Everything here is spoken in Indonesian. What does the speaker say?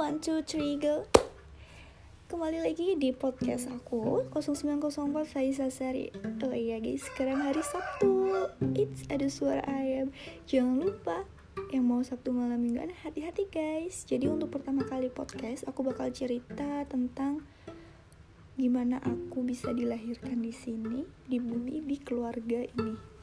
One, two, three, go. Kembali lagi di podcast aku 0904 Faisa Sari. Oh iya guys, sekarang hari Sabtu. It's ada suara ayam. Jangan lupa yang mau Sabtu malam mingguan hati-hati guys. Jadi untuk pertama kali podcast Aku bakal cerita tentang Gimana aku bisa dilahirkan di sini Di bumi, di keluarga ini.